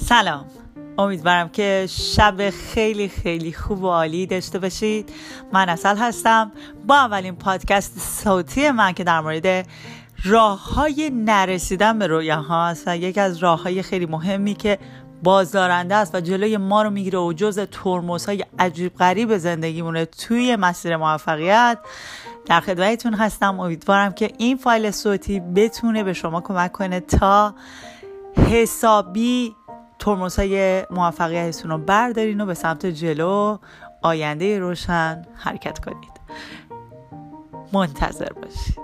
سلام. امیدوارم که شب خیلی خیلی خوب و عالی داشته باشید. من اصل هستم. با اولین پادکست صوتی من که در مورد راه های نرسیدن به رویا هاست و یکی از راه های خیلی مهمی که بازدارنده است و جلوی ما رو می‌گیره و جز ترموز های عجیب غریب زندگیمونه توی مسیر موفقیت. در خدمتتون هستم. امیدوارم که این فایل صوتی بتونه به شما کمک کنه تا حسابی ترموز های موفقیتتون رو بردارین و به سمت جلو آینده روشن حرکت کنید. منتظر باشید.